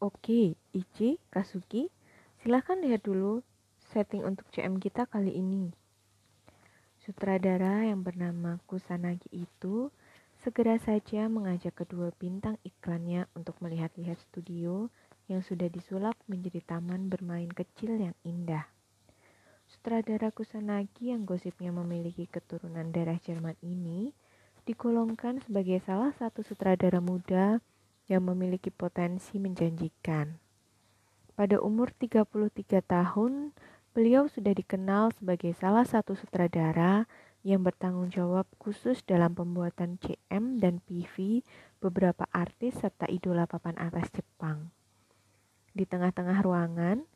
Oke, Ichi, Kazuki, silahkan lihat dulu setting untuk CM kita kali ini. Sutradara yang bernama Kusanagi itu segera saja mengajak kedua bintang iklannya untuk melihat-lihat studio yang sudah disulap menjadi taman bermain kecil yang indah. Sutradara Kusanagi yang gosipnya memiliki keturunan darah Jerman ini digolongkan sebagai salah satu sutradara muda yang memiliki potensi menjanjikan. Pada umur 33 tahun, beliau sudah dikenal sebagai salah satu sutradara yang bertanggung jawab khusus dalam pembuatan CM dan PV beberapa artis serta idola papan atas Jepang. Di tengah-tengah ruangan,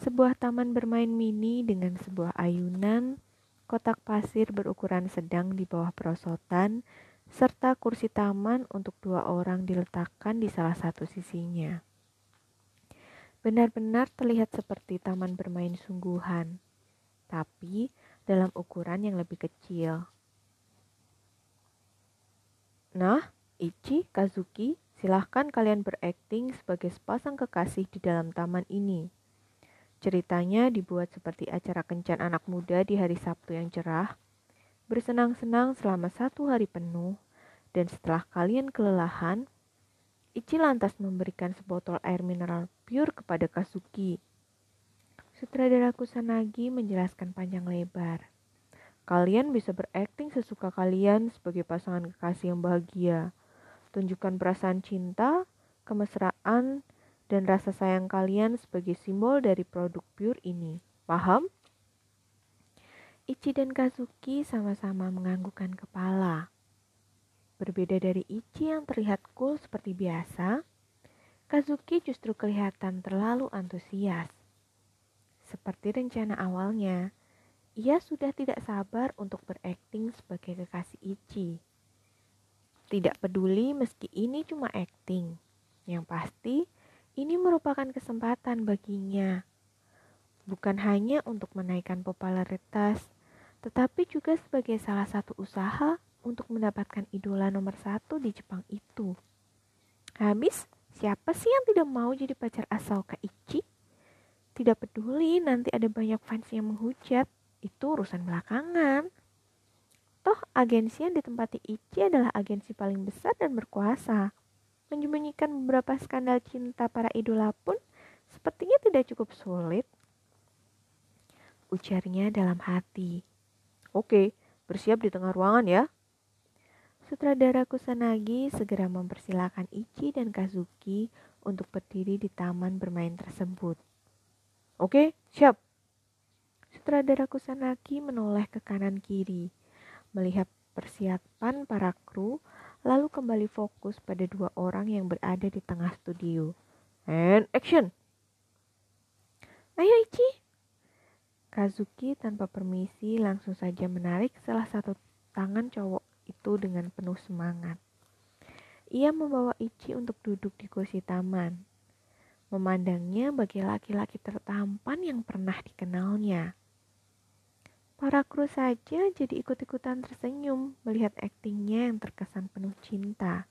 sebuah taman bermain mini dengan sebuah ayunan, kotak pasir berukuran sedang di bawah perosotan, serta kursi taman untuk dua orang diletakkan di salah satu sisinya. Benar-benar terlihat seperti taman bermain sungguhan, tapi dalam ukuran yang lebih kecil. Nah, Ichi, Kazuki, silahkan kalian berakting sebagai sepasang kekasih di dalam taman ini. Ceritanya dibuat seperti acara kencan anak muda di hari Sabtu yang cerah, bersenang-senang selama satu hari penuh, dan setelah kalian kelelahan, Ichi lantas memberikan sebotol air mineral pure kepada Kazuki. Sutradara Kusanagi menjelaskan panjang lebar. Kalian bisa berakting sesuka kalian sebagai pasangan kekasih yang bahagia. Tunjukkan perasaan cinta, kemesraan, dan rasa sayang kalian sebagai simbol dari produk pure ini. Paham? Ichi dan Kazuki sama-sama menganggukkan kepala. Berbeda dari Ichi yang terlihat cool seperti biasa, Kazuki justru kelihatan terlalu antusias. Seperti rencana awalnya, ia sudah tidak sabar untuk berakting sebagai kekasih Ichi. Tidak peduli meski ini cuma akting, yang pasti ini merupakan kesempatan baginya. Bukan hanya untuk menaikkan popularitas, tetapi juga sebagai salah satu usaha untuk mendapatkan idola nomor satu di Jepang itu. Habis, siapa sih yang tidak mau jadi pacar asal Kak Ichi? Tidak peduli nanti ada banyak fans yang menghujat, itu urusan belakangan. Toh agensi yang ditempati Ichi adalah agensi paling besar dan berkuasa. Menyembunyikan beberapa skandal cinta para idola pun sepertinya tidak cukup sulit. Ujarnya dalam hati. Oke, bersiap di tengah ruangan ya. Sutradara Kusanagi segera mempersilahkan Ichi dan Kazuki untuk berdiri di taman bermain tersebut. Oke, siap. Sutradara Kusanagi menoleh ke kanan kiri, melihat persiapan para kru, lalu kembali fokus pada dua orang yang berada di tengah studio. And action! Ayo Ichi! Kazuki tanpa permisi langsung saja menarik salah satu tangan cowok itu dengan penuh semangat. Ia membawa Ichi untuk duduk di kursi taman. Memandangnya bagi laki-laki tertampan yang pernah dikenalnya. Para kru saja jadi ikut-ikutan tersenyum melihat aktingnya yang terkesan penuh cinta.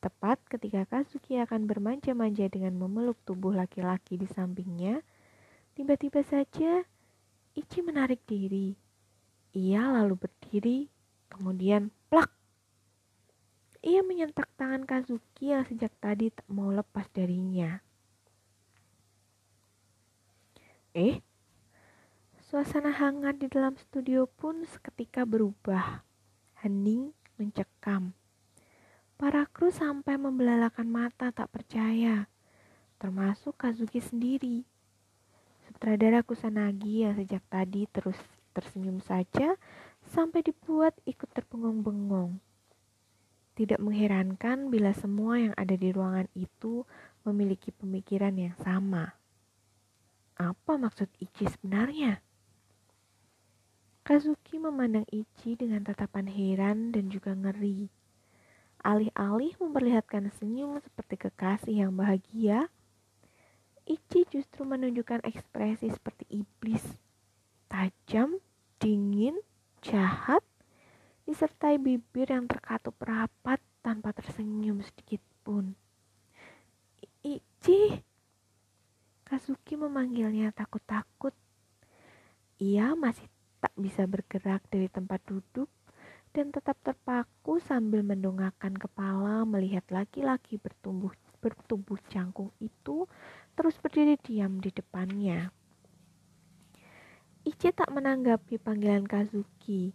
Tepat ketika Kazuki akan bermanja-manja dengan memeluk tubuh laki-laki di sampingnya, tiba-tiba saja Ichi menarik diri. Ia lalu berdiri Kemudian plak. Ia menyentak tangan Kazuki yang sejak tadi tak mau lepas darinya. Eh, suasana hangat di dalam studio pun seketika berubah. Hening mencekam. Para kru sampai membelalakan mata tak percaya, termasuk Kazuki sendiri. Sutradara Kusanagi yang sejak tadi terus tersenyum saja sampai dibuat ikut terpengung-bengong. Tidak mengherankan bila semua yang ada di ruangan itu memiliki pemikiran yang sama. Apa maksud Ichi sebenarnya? Kazuki memandang Ichi dengan tatapan heran dan juga ngeri. Alih-alih memperlihatkan senyum seperti kekasih yang bahagia, Ichi justru menunjukkan ekspresi seperti iblis, tajam, dingin, jahat, disertai bibir yang terkatup rapat tanpa tersenyum sedikit pun. Ichi! Kazuki memanggilnya takut-takut. Ia masih tak bisa bergerak dari tempat duduk dan tetap terpaku sambil mendongakkan kepala melihat laki-laki bertumbuh bertubuh cangkung itu terus berdiri diam di depannya. Ichi tak menanggapi panggilan Kazuki.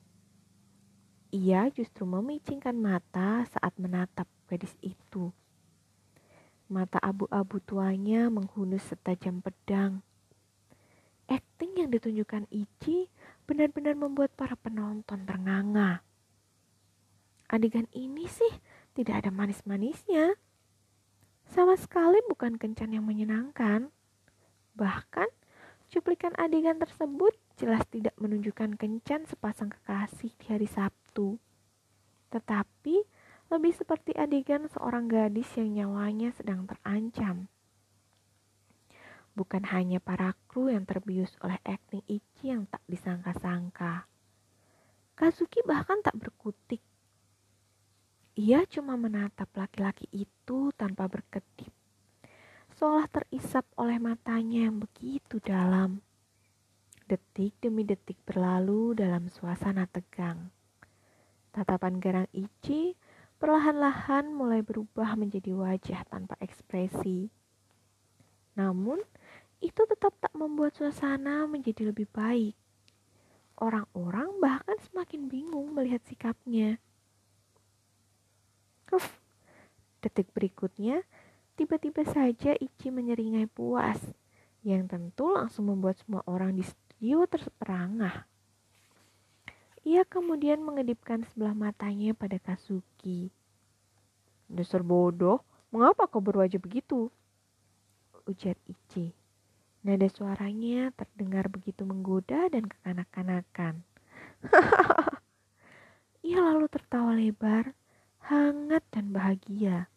Ia justru memicingkan mata saat menatap gadis itu. Mata abu-abu tuanya menghunus setajam pedang. Akting yang ditunjukkan Ichi benar-benar membuat para penonton ternganga. Adegan ini sih tidak ada manis-manisnya. Sama sekali bukan kencan yang menyenangkan. Bahkan, cuplikan adegan tersebut jelas tidak menunjukkan kencan sepasang kekasih di hari Sabtu. Tetapi, lebih seperti adegan seorang gadis yang nyawanya sedang terancam. Bukan hanya para kru yang terbius oleh akting Ichi yang tak disangka-sangka. Kazuki bahkan tak berkutik ia cuma menatap laki-laki itu tanpa berkedip, seolah terisap oleh matanya yang begitu dalam. Detik demi detik berlalu dalam suasana tegang. Tatapan garang Ichi perlahan-lahan mulai berubah menjadi wajah tanpa ekspresi. Namun, itu tetap tak membuat suasana menjadi lebih baik. Orang-orang bahkan semakin bingung melihat sikapnya. Uf, detik berikutnya, tiba-tiba saja Ichi menyeringai puas, yang tentu langsung membuat semua orang di studio terperangah. Ia kemudian mengedipkan sebelah matanya pada Kazuki. Dasar bodoh, mengapa kau berwajah begitu? Ujar Ichi. Nada suaranya terdengar begitu menggoda dan kekanak-kanakan. Ia lalu tertawa lebar hangat dan bahagia.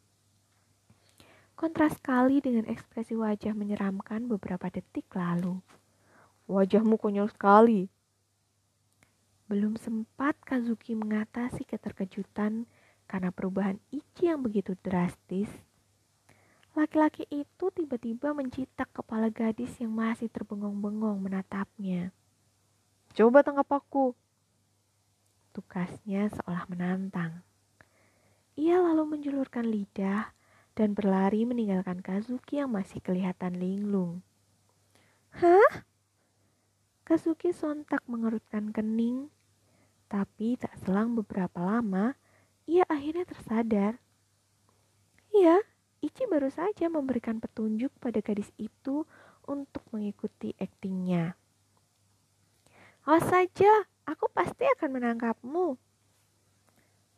Kontras sekali dengan ekspresi wajah menyeramkan beberapa detik lalu. Wajahmu konyol sekali. Belum sempat Kazuki mengatasi keterkejutan karena perubahan Ichi yang begitu drastis. Laki-laki itu tiba-tiba mencitak kepala gadis yang masih terbengong-bengong menatapnya. Coba tangkap aku. Tukasnya seolah menantang. Ia lalu menjulurkan lidah dan berlari meninggalkan Kazuki yang masih kelihatan linglung. Hah? Kazuki sontak mengerutkan kening, tapi tak selang beberapa lama, ia akhirnya tersadar. Iya, Ichi baru saja memberikan petunjuk pada gadis itu untuk mengikuti aktingnya. Awas saja, aku pasti akan menangkapmu,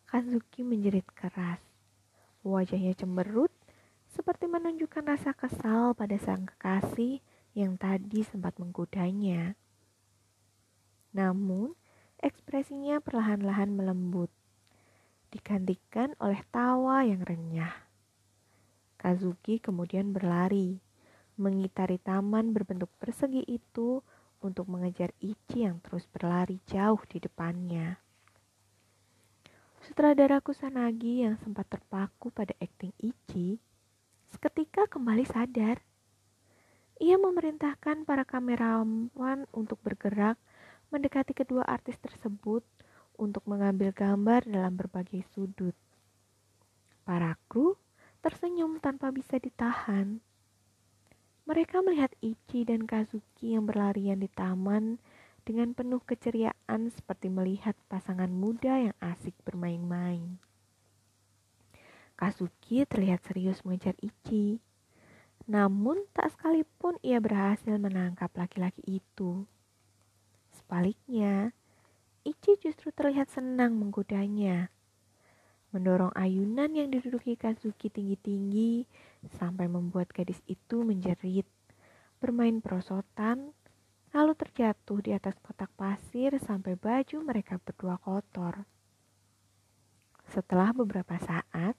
Kazuki menjerit keras. Wajahnya cemberut seperti menunjukkan rasa kesal pada sang kekasih yang tadi sempat menggodanya. Namun, ekspresinya perlahan-lahan melembut, digantikan oleh tawa yang renyah. Kazuki kemudian berlari, mengitari taman berbentuk persegi itu untuk mengejar Ichi yang terus berlari jauh di depannya. Sutradara Kusanagi yang sempat terpaku pada akting Ichi, seketika kembali sadar. Ia memerintahkan para kamerawan untuk bergerak mendekati kedua artis tersebut untuk mengambil gambar dalam berbagai sudut. Para kru tersenyum tanpa bisa ditahan. Mereka melihat Ichi dan Kazuki yang berlarian di taman dengan penuh keceriaan seperti melihat pasangan muda yang asik bermain-main. Kazuki terlihat serius mengejar Ichi, namun tak sekalipun ia berhasil menangkap laki-laki itu. Sebaliknya, Ichi justru terlihat senang menggodanya, mendorong ayunan yang diduduki Kazuki tinggi-tinggi sampai membuat gadis itu menjerit, bermain perosotan, lalu terjatuh di atas kotak pasir sampai baju mereka berdua kotor. Setelah beberapa saat,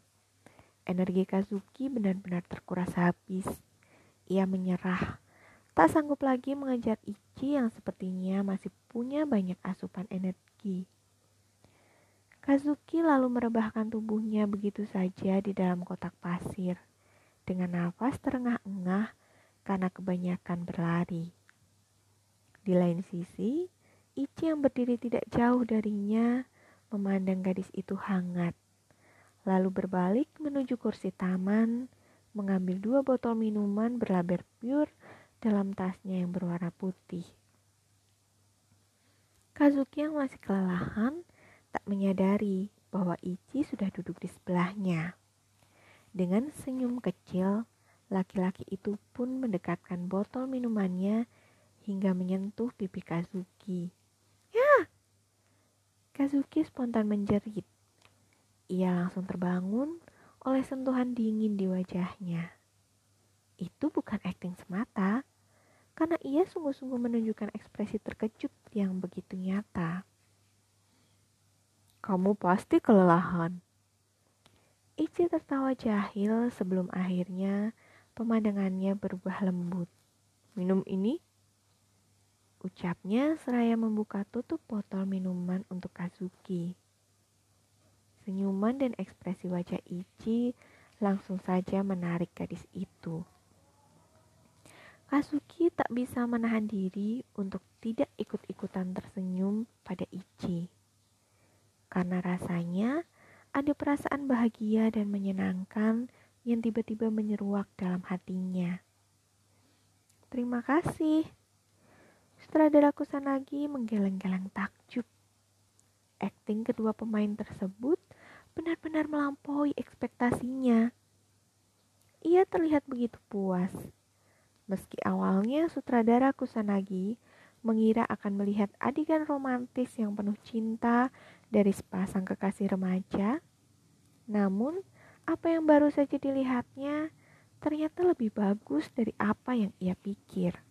energi Kazuki benar-benar terkuras habis. Ia menyerah, tak sanggup lagi mengejar Ichi yang sepertinya masih punya banyak asupan energi. Kazuki lalu merebahkan tubuhnya begitu saja di dalam kotak pasir dengan nafas terengah-engah karena kebanyakan berlari. Di lain sisi, Ichi yang berdiri tidak jauh darinya memandang gadis itu hangat. Lalu berbalik menuju kursi taman, mengambil dua botol minuman berlabel pure dalam tasnya yang berwarna putih. Kazuki yang masih kelelahan tak menyadari bahwa Ichi sudah duduk di sebelahnya. Dengan senyum kecil, laki-laki itu pun mendekatkan botol minumannya hingga menyentuh pipi Kazuki. Ya! Kazuki spontan menjerit. Ia langsung terbangun oleh sentuhan dingin di wajahnya. Itu bukan akting semata, karena ia sungguh-sungguh menunjukkan ekspresi terkejut yang begitu nyata. Kamu pasti kelelahan. Ichi tertawa jahil sebelum akhirnya pemandangannya berubah lembut. Minum ini? Ucapnya seraya membuka tutup botol minuman untuk Kazuki. Senyuman dan ekspresi wajah Ichi langsung saja menarik gadis itu. Kazuki tak bisa menahan diri untuk tidak ikut-ikutan tersenyum pada Ichi. Karena rasanya ada perasaan bahagia dan menyenangkan yang tiba-tiba menyeruak dalam hatinya. Terima kasih. Sutradara Kusanagi menggeleng-geleng takjub. Akting kedua pemain tersebut benar-benar melampaui ekspektasinya. Ia terlihat begitu puas Meski awalnya sutradara Kusanagi mengira akan melihat adegan romantis yang penuh cinta dari sepasang kekasih remaja, namun apa yang baru saja dilihatnya ternyata lebih bagus dari apa yang ia pikir.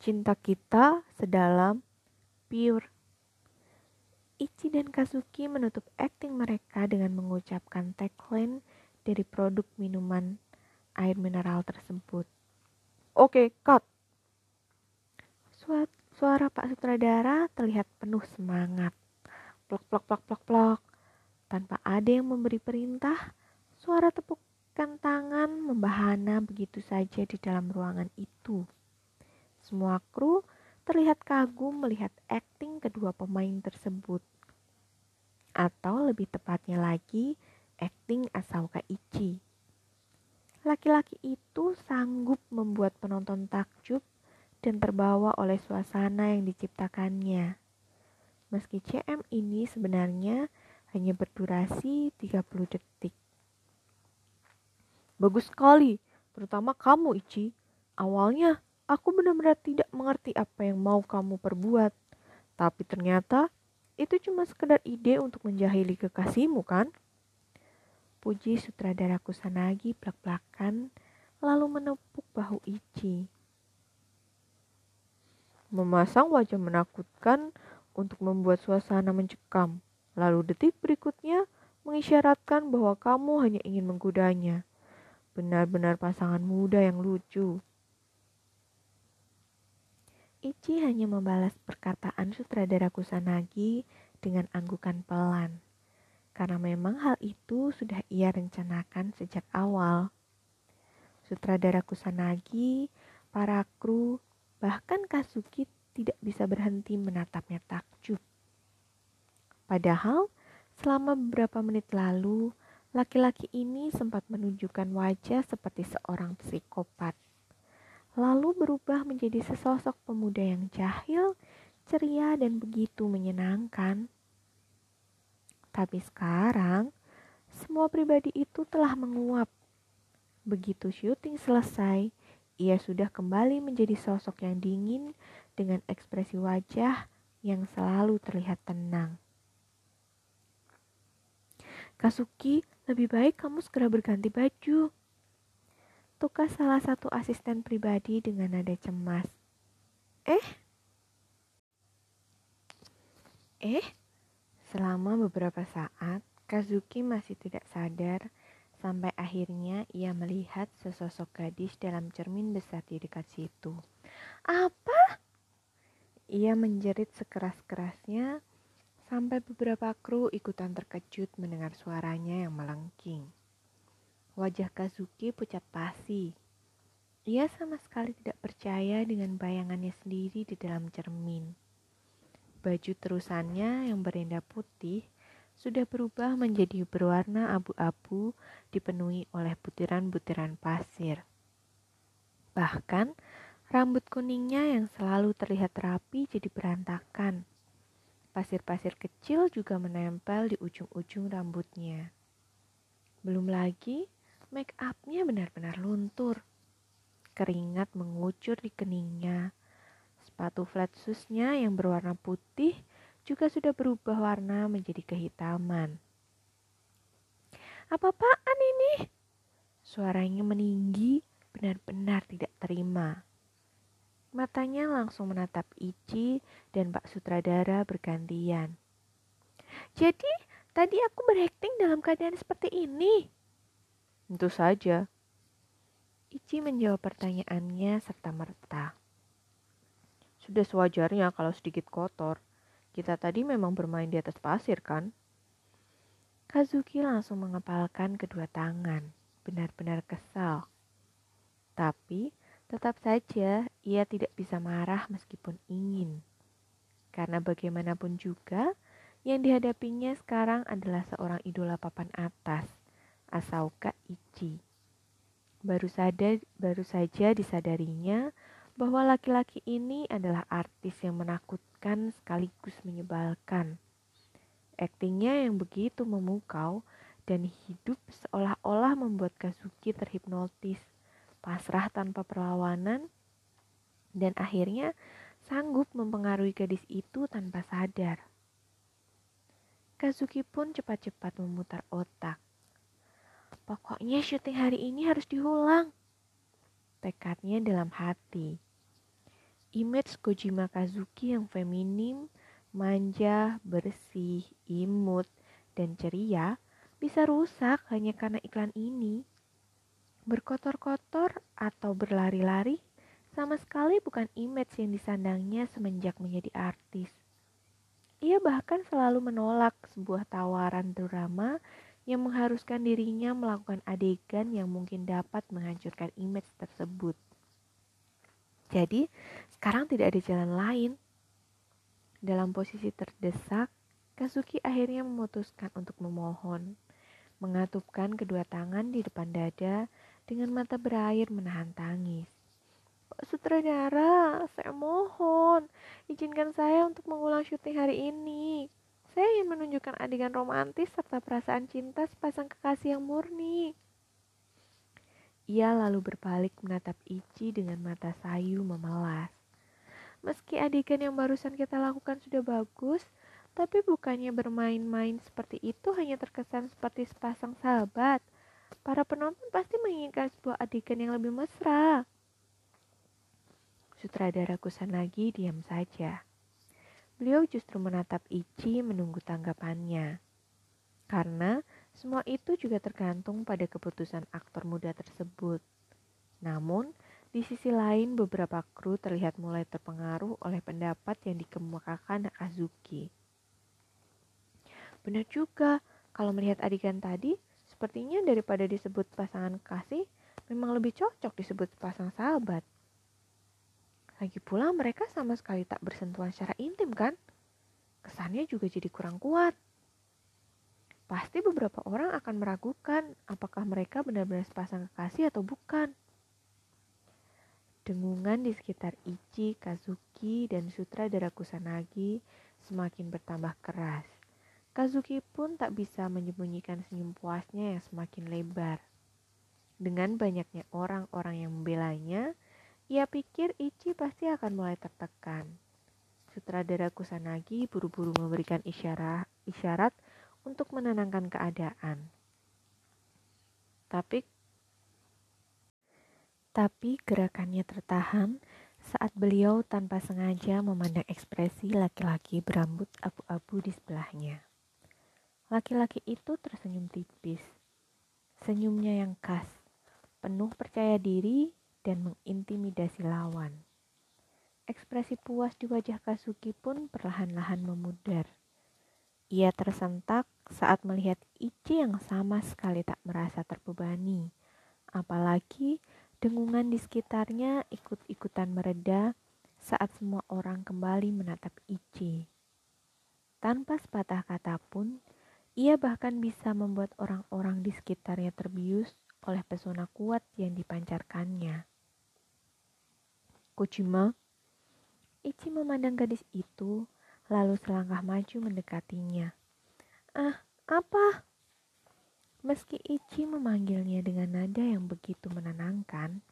Cinta kita sedalam pure. Ichi dan Kazuki menutup akting mereka dengan mengucapkan tagline dari produk minuman air mineral tersebut. Oke, cut. Suara Pak Sutradara terlihat penuh semangat. Plok, plok, plok, plok, plok. Tanpa ada yang memberi perintah, suara tepukan tangan membahana begitu saja di dalam ruangan itu. Semua kru terlihat kagum melihat akting kedua pemain tersebut. Atau lebih tepatnya lagi, akting Asauka Ichi. Laki-laki itu sanggup membuat penonton takjub dan terbawa oleh suasana yang diciptakannya. Meski CM ini sebenarnya hanya berdurasi 30 detik. Bagus sekali, terutama kamu Ichi. Awalnya aku benar-benar tidak mengerti apa yang mau kamu perbuat. Tapi ternyata itu cuma sekedar ide untuk menjahili kekasihmu kan? Puji sutradara Kusanagi belak-belakan lalu menepuk bahu Ichi. Memasang wajah menakutkan untuk membuat suasana mencekam. Lalu detik berikutnya mengisyaratkan bahwa kamu hanya ingin menggodanya. Benar-benar pasangan muda yang lucu. Ichi hanya membalas perkataan sutradara Kusanagi dengan anggukan pelan karena memang hal itu sudah ia rencanakan sejak awal. Sutradara Kusanagi, para kru, bahkan Kazuki tidak bisa berhenti menatapnya takjub. Padahal, selama beberapa menit lalu, laki-laki ini sempat menunjukkan wajah seperti seorang psikopat. Lalu berubah menjadi sesosok pemuda yang jahil, ceria, dan begitu menyenangkan. Tapi sekarang, semua pribadi itu telah menguap. Begitu syuting selesai, ia sudah kembali menjadi sosok yang dingin dengan ekspresi wajah yang selalu terlihat tenang. Kasuki, lebih baik kamu segera berganti baju. Tukas salah satu asisten pribadi dengan nada cemas. Eh? Eh? Selama beberapa saat, Kazuki masih tidak sadar sampai akhirnya ia melihat sesosok gadis dalam cermin besar di dekat situ. Apa? Ia menjerit sekeras-kerasnya sampai beberapa kru ikutan terkejut mendengar suaranya yang melengking. Wajah Kazuki pucat pasi. Ia sama sekali tidak percaya dengan bayangannya sendiri di dalam cermin. Baju terusannya yang berenda putih sudah berubah menjadi berwarna abu-abu dipenuhi oleh butiran-butiran pasir. Bahkan rambut kuningnya yang selalu terlihat rapi jadi berantakan. Pasir-pasir kecil juga menempel di ujung-ujung rambutnya. Belum lagi make upnya benar-benar luntur. Keringat mengucur di keningnya. Sepatu flat shoesnya yang berwarna putih juga sudah berubah warna menjadi kehitaman. Apa-apaan ini? Suaranya meninggi, benar-benar tidak terima. Matanya langsung menatap Ichi dan Pak Sutradara bergantian. Jadi, tadi aku berakting dalam keadaan seperti ini? Tentu saja. Ichi menjawab pertanyaannya serta merta. Sudah sewajarnya kalau sedikit kotor. Kita tadi memang bermain di atas pasir, kan? Kazuki langsung mengepalkan kedua tangan, benar-benar kesal. Tapi tetap saja ia tidak bisa marah meskipun ingin. Karena bagaimanapun juga, yang dihadapinya sekarang adalah seorang idola papan atas, Asauka Ichi. Baru saja, baru saja disadarinya bahwa laki-laki ini adalah artis yang menakutkan sekaligus menyebalkan. Aktingnya yang begitu memukau dan hidup seolah-olah membuat Kazuki terhipnotis, pasrah tanpa perlawanan, dan akhirnya sanggup mempengaruhi gadis itu tanpa sadar. Kazuki pun cepat-cepat memutar otak. Pokoknya syuting hari ini harus diulang. Tekadnya dalam hati. Image Kojima Kazuki yang feminim, manja, bersih, imut, dan ceria bisa rusak hanya karena iklan ini. Berkotor-kotor atau berlari-lari sama sekali bukan image yang disandangnya semenjak menjadi artis. Ia bahkan selalu menolak sebuah tawaran drama yang mengharuskan dirinya melakukan adegan yang mungkin dapat menghancurkan image tersebut. Jadi, sekarang tidak ada jalan lain. Dalam posisi terdesak, Kazuki akhirnya memutuskan untuk memohon, mengatupkan kedua tangan di depan dada dengan mata berair menahan tangis. Pak sutradara, saya mohon, izinkan saya untuk mengulang syuting hari ini. Saya ingin menunjukkan adegan romantis serta perasaan cinta sepasang kekasih yang murni. Ia lalu berbalik menatap Ichi dengan mata sayu memelas. Meski adegan yang barusan kita lakukan sudah bagus, tapi bukannya bermain-main seperti itu hanya terkesan seperti sepasang sahabat. Para penonton pasti menginginkan sebuah adegan yang lebih mesra. Sutradara Kusanagi diam saja. Beliau justru menatap Ichi menunggu tanggapannya. Karena semua itu juga tergantung pada keputusan aktor muda tersebut. Namun, di sisi lain beberapa kru terlihat mulai terpengaruh oleh pendapat yang dikemukakan Azuki. Benar juga, kalau melihat adegan tadi, sepertinya daripada disebut pasangan kasih, memang lebih cocok disebut pasang sahabat. Lagi pula mereka sama sekali tak bersentuhan secara intim kan? Kesannya juga jadi kurang kuat pasti beberapa orang akan meragukan apakah mereka benar-benar sepasang kekasih atau bukan. Dengungan di sekitar Ichi, Kazuki, dan sutradara Kusanagi semakin bertambah keras. Kazuki pun tak bisa menyembunyikan senyum puasnya yang semakin lebar. Dengan banyaknya orang-orang yang membelanya, ia pikir Ichi pasti akan mulai tertekan. Sutradara Kusanagi buru-buru memberikan isyarat, isyarat untuk menenangkan keadaan. Tapi tapi gerakannya tertahan saat beliau tanpa sengaja memandang ekspresi laki-laki berambut abu-abu di sebelahnya. Laki-laki itu tersenyum tipis. Senyumnya yang khas, penuh percaya diri dan mengintimidasi lawan. Ekspresi puas di wajah Kasuki pun perlahan-lahan memudar. Ia tersentak saat melihat Ichi yang sama sekali tak merasa terbebani. Apalagi dengungan di sekitarnya ikut-ikutan mereda saat semua orang kembali menatap Ichi. Tanpa sepatah kata pun, ia bahkan bisa membuat orang-orang di sekitarnya terbius oleh pesona kuat yang dipancarkannya. Kojima, Ichi memandang gadis itu, lalu selangkah maju mendekatinya. Ah, apa? Meski Ichi memanggilnya dengan nada yang begitu menenangkan,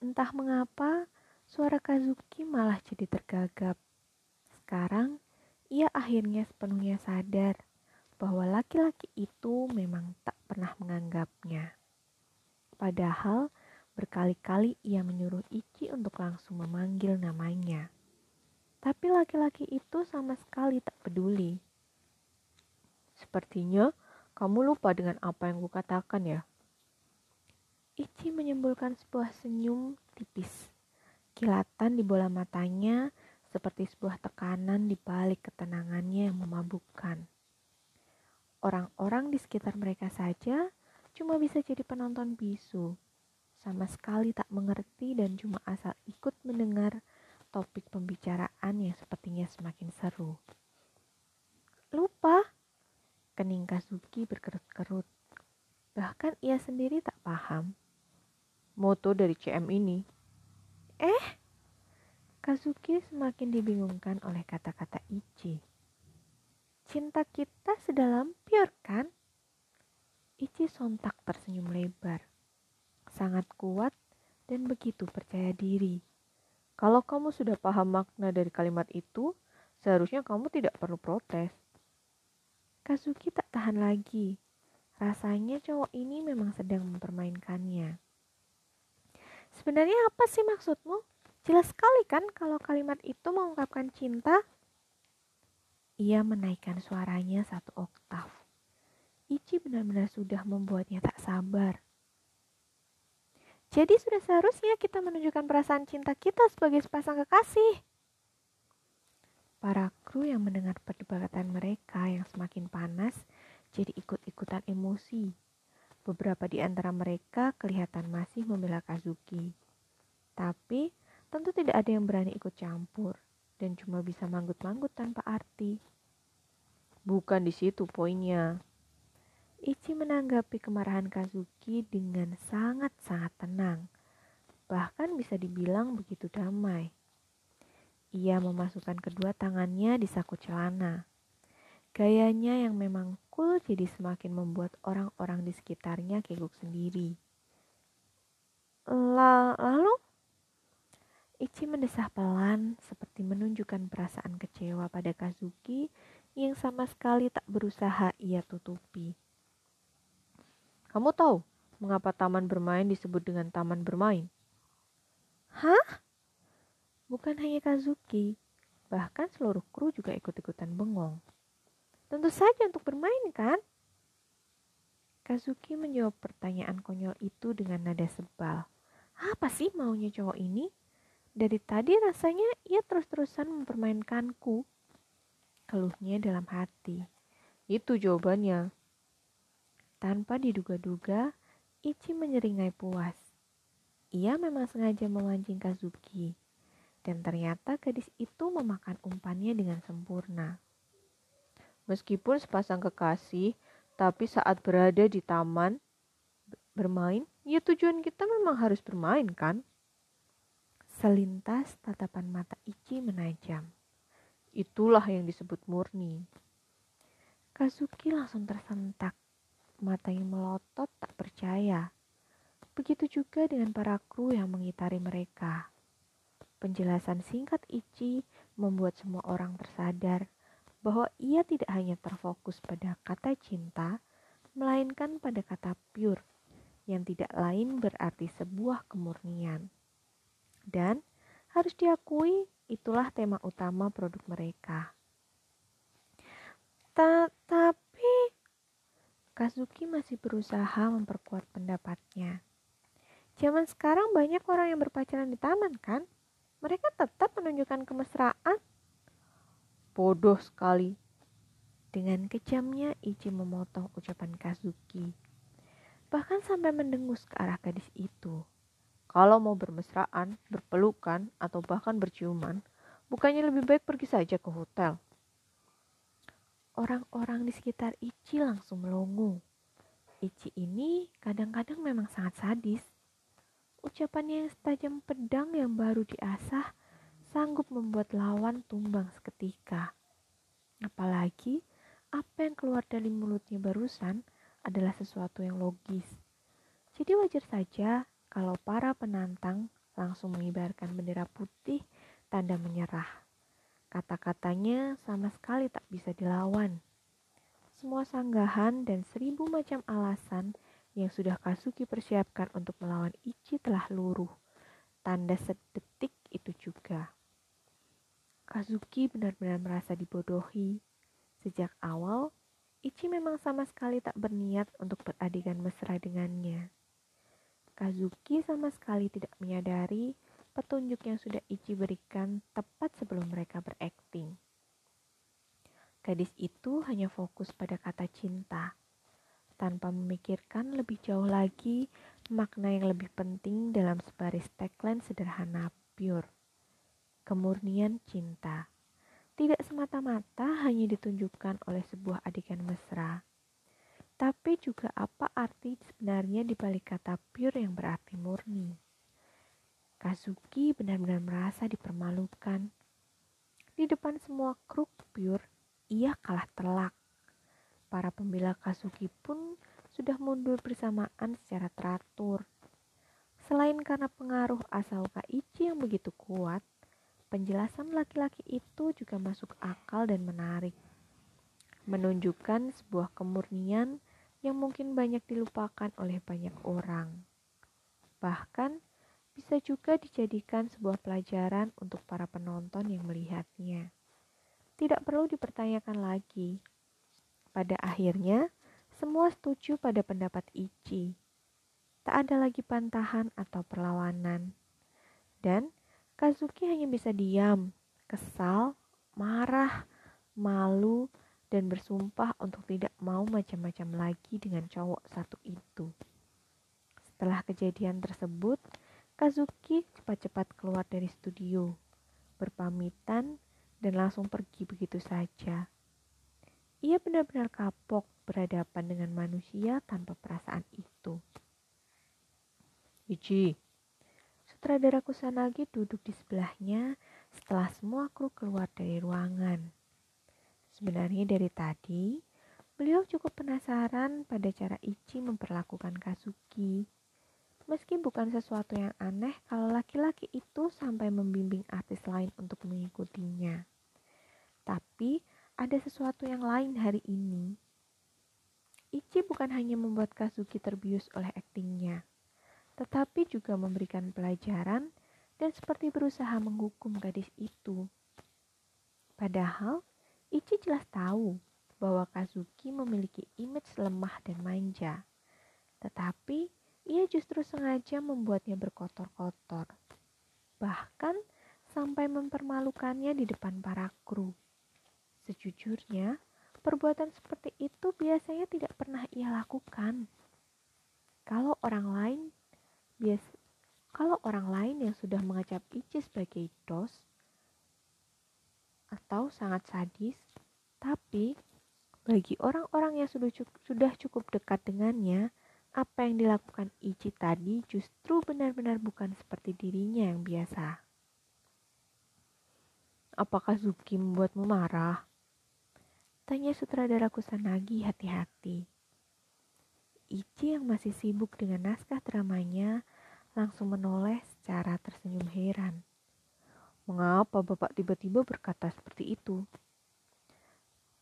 entah mengapa suara Kazuki malah jadi tergagap. Sekarang, ia akhirnya sepenuhnya sadar bahwa laki-laki itu memang tak pernah menganggapnya. Padahal, berkali-kali ia menyuruh Ichi untuk langsung memanggil namanya. Tapi laki-laki itu sama sekali tak peduli. Sepertinya kamu lupa dengan apa yang kukatakan ya? Ichi menyembulkan sebuah senyum tipis. Kilatan di bola matanya seperti sebuah tekanan di balik ketenangannya yang memabukkan. Orang-orang di sekitar mereka saja cuma bisa jadi penonton bisu. Sama sekali tak mengerti dan cuma asal ikut mendengar topik pembicaraan yang sepertinya semakin seru. Lupa, Kening Kazuki berkerut-kerut. Bahkan ia sendiri tak paham. Moto dari CM ini. Eh, Kazuki semakin dibingungkan oleh kata-kata Ichi. Cinta kita sedalam pure kan? Ichi sontak tersenyum lebar. Sangat kuat dan begitu percaya diri. Kalau kamu sudah paham makna dari kalimat itu, seharusnya kamu tidak perlu protes. Kazuki tak tahan lagi. Rasanya cowok ini memang sedang mempermainkannya. Sebenarnya apa sih maksudmu? Jelas sekali kan kalau kalimat itu mengungkapkan cinta? Ia menaikkan suaranya satu oktav. Ichi benar-benar sudah membuatnya tak sabar. Jadi sudah seharusnya kita menunjukkan perasaan cinta kita sebagai sepasang kekasih. Para kru yang mendengar perdebatan mereka yang semakin panas jadi ikut-ikutan emosi. Beberapa di antara mereka kelihatan masih membela Kazuki. Tapi tentu tidak ada yang berani ikut campur dan cuma bisa manggut-manggut tanpa arti. Bukan di situ poinnya. Menanggapi kemarahan Kazuki dengan sangat-sangat tenang. Bahkan bisa dibilang begitu damai. Ia memasukkan kedua tangannya di saku celana. Gayanya yang memang cool jadi semakin membuat orang-orang di sekitarnya keguk sendiri. Lalu, Ichi mendesah pelan seperti menunjukkan perasaan kecewa pada Kazuki yang sama sekali tak berusaha ia tutupi. Kamu tahu mengapa taman bermain disebut dengan taman bermain? Hah? Bukan hanya Kazuki, bahkan seluruh kru juga ikut-ikutan bengong. Tentu saja untuk bermain kan? Kazuki menjawab pertanyaan konyol itu dengan nada sebal. Apa sih maunya cowok ini? Dari tadi rasanya ia terus-terusan mempermainkanku. Keluhnya dalam hati. Itu jawabannya. Tanpa diduga-duga, Ichi menyeringai puas. Ia memang sengaja memancing Kazuki dan ternyata gadis itu memakan umpannya dengan sempurna. Meskipun sepasang kekasih, tapi saat berada di taman bermain, ya tujuan kita memang harus bermain kan? Selintas tatapan mata Ichi menajam. Itulah yang disebut murni. Kazuki langsung tersentak. Matanya melotot tak percaya. Begitu juga dengan para kru yang mengitari mereka. Penjelasan singkat Ichi membuat semua orang tersadar bahwa ia tidak hanya terfokus pada kata cinta, melainkan pada kata pure yang tidak lain berarti sebuah kemurnian. Dan harus diakui itulah tema utama produk mereka. Tetapi Kazuki masih berusaha memperkuat pendapatnya. Zaman sekarang banyak orang yang berpacaran di taman kan? mereka tetap menunjukkan kemesraan. Bodoh sekali. Dengan kejamnya Ichi memotong ucapan Kazuki. Bahkan sampai mendengus ke arah gadis itu. Kalau mau bermesraan, berpelukan, atau bahkan berciuman, bukannya lebih baik pergi saja ke hotel. Orang-orang di sekitar Ichi langsung melongo. Ichi ini kadang-kadang memang sangat sadis. Ucapannya yang setajam pedang yang baru diasah sanggup membuat lawan tumbang seketika. Apalagi apa yang keluar dari mulutnya barusan adalah sesuatu yang logis. Jadi wajar saja kalau para penantang langsung mengibarkan bendera putih tanda menyerah. Kata-katanya sama sekali tak bisa dilawan. Semua sanggahan dan seribu macam alasan yang sudah Kasuki persiapkan untuk melawan Ichi telah luruh. Tanda sedetik itu juga. Kazuki benar-benar merasa dibodohi Sejak awal, Ichi memang sama sekali tak berniat untuk beradegan mesra dengannya. Kazuki sama sekali tidak menyadari petunjuk yang sudah Ichi berikan tepat sebelum mereka berakting. Gadis itu hanya fokus pada kata cinta, tanpa memikirkan lebih jauh lagi makna yang lebih penting dalam sebaris tagline sederhana pure. Kemurnian cinta tidak semata-mata hanya ditunjukkan oleh sebuah adegan mesra, tapi juga apa arti sebenarnya di balik kata pure yang berarti murni. Kazuki benar-benar merasa dipermalukan. Di depan semua kruk pure, ia kalah telak. Para pembela Kazuki pun sudah mundur bersamaan secara teratur. Selain karena pengaruh asal Ichi yang begitu kuat, penjelasan laki-laki itu juga masuk akal dan menarik. Menunjukkan sebuah kemurnian yang mungkin banyak dilupakan oleh banyak orang. Bahkan bisa juga dijadikan sebuah pelajaran untuk para penonton yang melihatnya. Tidak perlu dipertanyakan lagi. Pada akhirnya, semua setuju pada pendapat Ichi. Tak ada lagi pantahan atau perlawanan. Dan Kazuki hanya bisa diam, kesal, marah, malu, dan bersumpah untuk tidak mau macam-macam lagi dengan cowok satu itu. Setelah kejadian tersebut, Kazuki cepat-cepat keluar dari studio, berpamitan, dan langsung pergi begitu saja. Ia benar-benar kapok berhadapan dengan manusia tanpa perasaan itu. Ichi, Sutradara Kusanagi duduk di sebelahnya setelah semua kru keluar dari ruangan. Sebenarnya dari tadi, beliau cukup penasaran pada cara Ichi memperlakukan Kazuki. Meski bukan sesuatu yang aneh kalau laki-laki itu sampai membimbing artis lain untuk mengikutinya. Tapi ada sesuatu yang lain hari ini. Ichi bukan hanya membuat Kazuki terbius oleh aktingnya tetapi juga memberikan pelajaran dan seperti berusaha menghukum gadis itu. Padahal, Ichi jelas tahu bahwa Kazuki memiliki image lemah dan manja. Tetapi, ia justru sengaja membuatnya berkotor-kotor. Bahkan, sampai mempermalukannya di depan para kru. Sejujurnya, perbuatan seperti itu biasanya tidak pernah ia lakukan. Kalau orang lain Bias, kalau orang lain yang sudah mengecap Ichi sebagai dos atau sangat sadis, tapi bagi orang-orang yang sudah cukup, sudah cukup dekat dengannya, apa yang dilakukan Ichi tadi justru benar-benar bukan seperti dirinya yang biasa. Apakah Zuki membuatmu marah? Tanya sutradara Kusanagi hati-hati. Ichi yang masih sibuk dengan naskah dramanya langsung menoleh secara tersenyum heran. Mengapa Bapak tiba-tiba berkata seperti itu?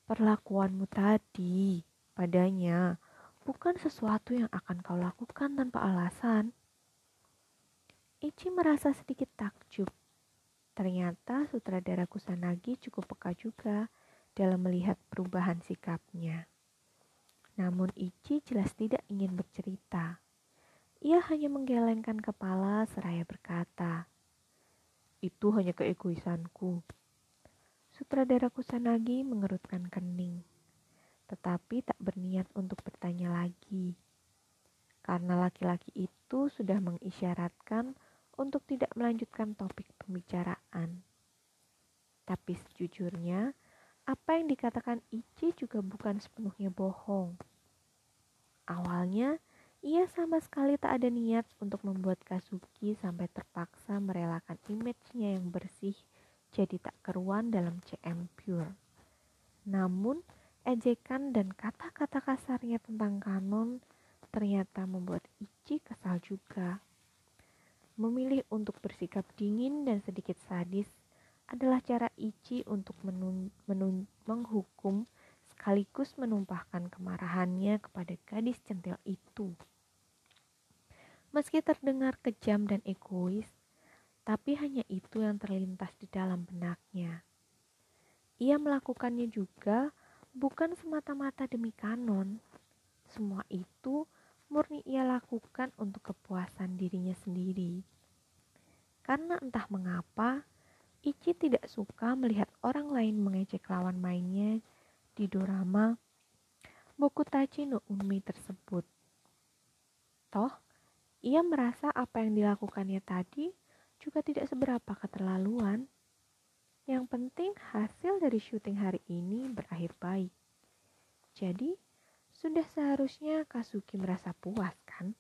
Perlakuanmu tadi padanya bukan sesuatu yang akan kau lakukan tanpa alasan. Ichi merasa sedikit takjub. Ternyata sutradara Kusanagi cukup peka juga dalam melihat perubahan sikapnya. Namun Ichi jelas tidak ingin bercerita. Ia hanya menggelengkan kepala seraya berkata, Itu hanya keegoisanku. Sutradara Kusanagi mengerutkan kening. Tetapi tak berniat untuk bertanya lagi. Karena laki-laki itu sudah mengisyaratkan untuk tidak melanjutkan topik pembicaraan. Tapi sejujurnya, apa yang dikatakan Ichi juga bukan sepenuhnya bohong. Awalnya, ia sama sekali tak ada niat untuk membuat Kazuki sampai terpaksa merelakan image-nya yang bersih jadi tak keruan dalam CM Pure. Namun, ejekan dan kata-kata kasarnya tentang kanon ternyata membuat Ichi kesal juga. Memilih untuk bersikap dingin dan sedikit sadis adalah cara Ichi untuk menun, menun, menghukum sekaligus menumpahkan kemarahannya kepada gadis centil itu. Meski terdengar kejam dan egois, tapi hanya itu yang terlintas di dalam benaknya. Ia melakukannya juga bukan semata-mata demi kanon. Semua itu murni ia lakukan untuk kepuasan dirinya sendiri. Karena entah mengapa, Ichi tidak suka melihat orang lain mengejek lawan mainnya di dorama Bokutachi no Umi tersebut. Toh, ia merasa apa yang dilakukannya tadi juga tidak seberapa keterlaluan. Yang penting hasil dari syuting hari ini berakhir baik. Jadi, sudah seharusnya Kasuki merasa puas kan?